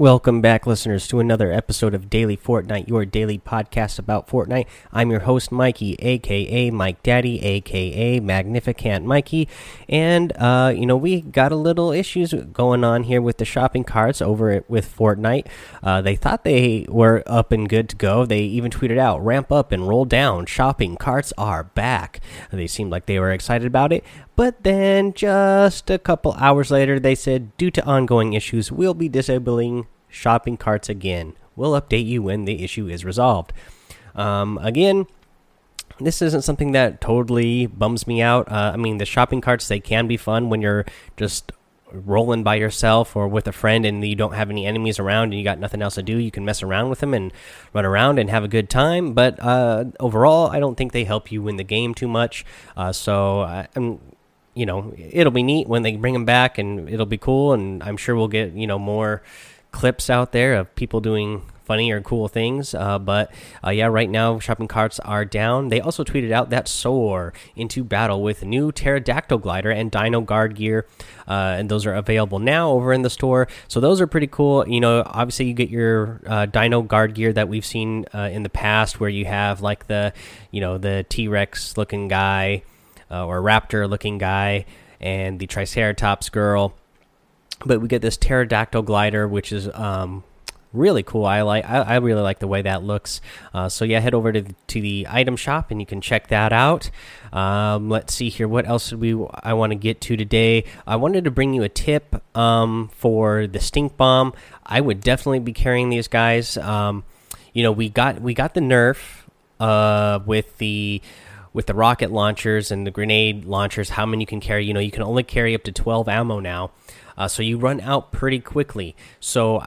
Welcome back, listeners, to another episode of Daily Fortnite, your daily podcast about Fortnite. I'm your host, Mikey, aka Mike Daddy, aka Magnificent Mikey. And, uh, you know, we got a little issues going on here with the shopping carts over with Fortnite. Uh, they thought they were up and good to go. They even tweeted out, ramp up and roll down. Shopping carts are back. They seemed like they were excited about it. But then, just a couple hours later, they said, due to ongoing issues, we'll be disabling shopping carts again. We'll update you when the issue is resolved. Um, again, this isn't something that totally bums me out. Uh, I mean, the shopping carts, they can be fun when you're just rolling by yourself or with a friend and you don't have any enemies around and you got nothing else to do you can mess around with them and run around and have a good time but uh, overall i don't think they help you win the game too much uh, so i'm you know, it'll be neat when they bring them back, and it'll be cool. And I'm sure we'll get you know more clips out there of people doing funny or cool things. Uh, but uh, yeah, right now shopping carts are down. They also tweeted out that soar into battle with new pterodactyl glider and dino guard gear, uh, and those are available now over in the store. So those are pretty cool. You know, obviously you get your uh, dino guard gear that we've seen uh, in the past, where you have like the you know the T Rex looking guy uh, or raptor looking guy and the Triceratops girl. But we get this pterodactyl glider, which is um, really cool. I like. I, I, really like the way that looks. Uh, so yeah, head over to the, to the item shop and you can check that out. Um, let's see here. What else did we? I want to get to today. I wanted to bring you a tip um, for the stink bomb. I would definitely be carrying these guys. Um, you know, we got we got the nerf uh, with the with the rocket launchers and the grenade launchers, how many you can carry. You know, you can only carry up to 12 ammo now. Uh, so you run out pretty quickly. So,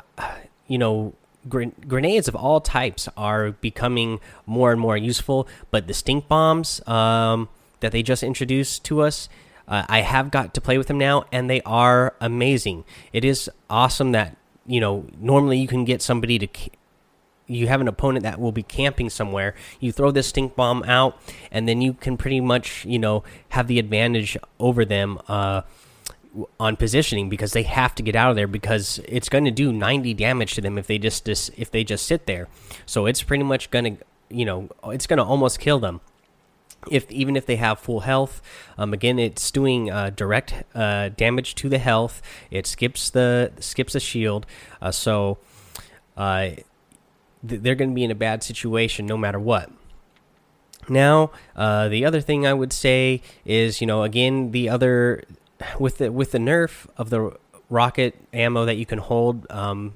you know, gr grenades of all types are becoming more and more useful. But the stink bombs um, that they just introduced to us, uh, I have got to play with them now, and they are amazing. It is awesome that you know normally you can get somebody to you have an opponent that will be camping somewhere you throw this stink bomb out and then you can pretty much you know have the advantage over them uh, on positioning because they have to get out of there because it's going to do 90 damage to them if they just, if they just sit there. So it's pretty much going to you know it's going to almost kill them. If even if they have full health um, again it's doing uh, direct uh, damage to the health. It skips the skips the shield. Uh, so uh, they're going to be in a bad situation no matter what. Now, uh, the other thing I would say is, you know, again, the other with the with the nerf of the rocket ammo that you can hold, um,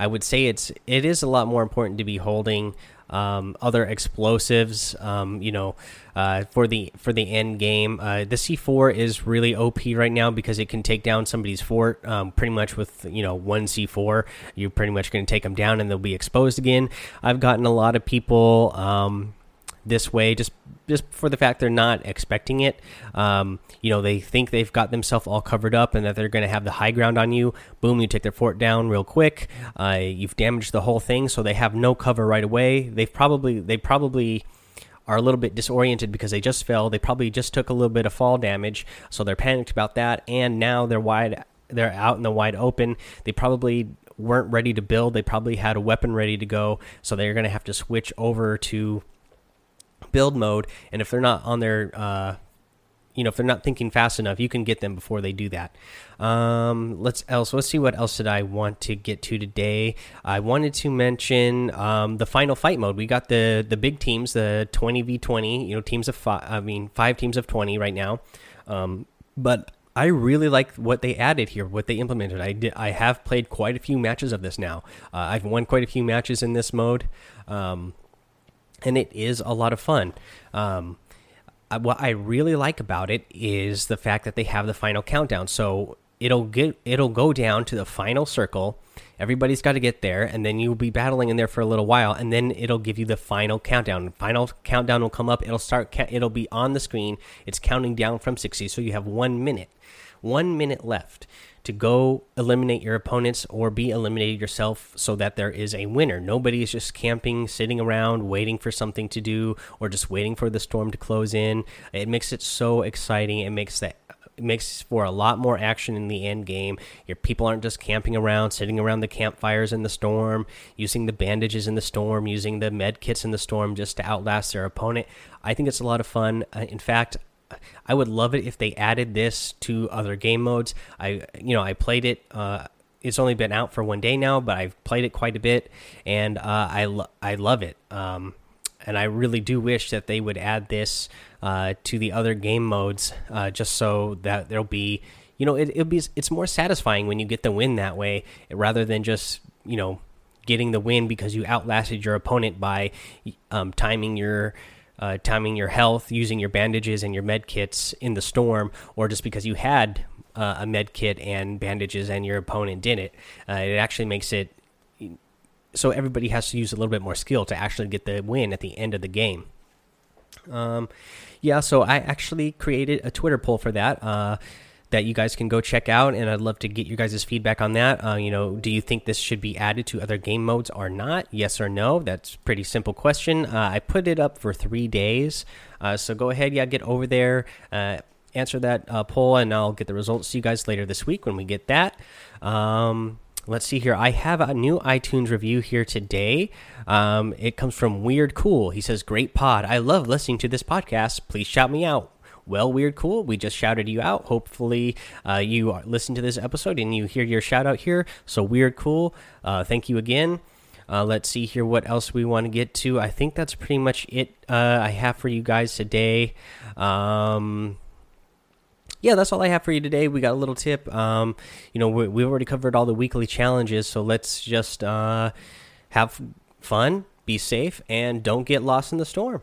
I would say it's it is a lot more important to be holding um, other explosives. Um, you know, uh, for the for the end game, uh, the C4 is really OP right now because it can take down somebody's fort um, pretty much with you know one C4. You're pretty much going to take them down and they'll be exposed again. I've gotten a lot of people um, this way just just for the fact they're not expecting it. Um, you know, they think they've got themselves all covered up and that they're going to have the high ground on you. Boom, you take their fort down real quick. Uh, you've damaged the whole thing, so they have no cover right away. They've probably they probably are a little bit disoriented because they just fell. They probably just took a little bit of fall damage, so they're panicked about that. And now they're wide, they're out in the wide open. They probably weren't ready to build. They probably had a weapon ready to go, so they're going to have to switch over to build mode, and if they're not on their uh, you know if they're not thinking fast enough you can get them before they do that um let's else let's see what else did i want to get to today i wanted to mention um the final fight mode we got the the big teams the 20v20 you know teams of five i mean five teams of 20 right now um but I really like what they added here, what they implemented. I did, I have played quite a few matches of this now. Uh, I've won quite a few matches in this mode. Um, and it is a lot of fun. Um, what I really like about it is the fact that they have the final countdown. So it'll get it'll go down to the final circle. Everybody's got to get there, and then you'll be battling in there for a little while, and then it'll give you the final countdown. Final countdown will come up. It'll start. It'll be on the screen. It's counting down from sixty, so you have one minute. One minute left to go eliminate your opponents or be eliminated yourself so that there is a winner. Nobody is just camping, sitting around, waiting for something to do, or just waiting for the storm to close in. It makes it so exciting. It makes that makes for a lot more action in the end game. Your people aren't just camping around, sitting around the campfires in the storm, using the bandages in the storm, using the med kits in the storm just to outlast their opponent. I think it's a lot of fun. Uh, in fact, I would love it if they added this to other game modes. I, you know, I played it. Uh, it's only been out for one day now, but I've played it quite a bit, and uh, I lo I love it. Um, and I really do wish that they would add this uh, to the other game modes, uh, just so that there'll be, you know, it, it'll be it's more satisfying when you get the win that way, rather than just you know getting the win because you outlasted your opponent by um, timing your uh, timing your health, using your bandages and your med kits in the storm, or just because you had uh, a med kit and bandages and your opponent didn't. Uh, it actually makes it so everybody has to use a little bit more skill to actually get the win at the end of the game. Um, yeah, so I actually created a Twitter poll for that. That you guys can go check out, and I'd love to get your guys' feedback on that. Uh, you know, do you think this should be added to other game modes or not? Yes or no? That's pretty simple question. Uh, I put it up for three days, uh, so go ahead, yeah, get over there, uh, answer that uh, poll, and I'll get the results to you guys later this week when we get that. Um, let's see here. I have a new iTunes review here today. Um, it comes from Weird Cool. He says, "Great pod. I love listening to this podcast. Please shout me out." Well, Weird Cool, we just shouted you out. Hopefully, uh, you listen to this episode and you hear your shout out here. So, Weird Cool, uh, thank you again. Uh, let's see here what else we want to get to. I think that's pretty much it uh, I have for you guys today. Um, yeah, that's all I have for you today. We got a little tip. Um, you know, we, we already covered all the weekly challenges, so let's just uh, have fun, be safe, and don't get lost in the storm.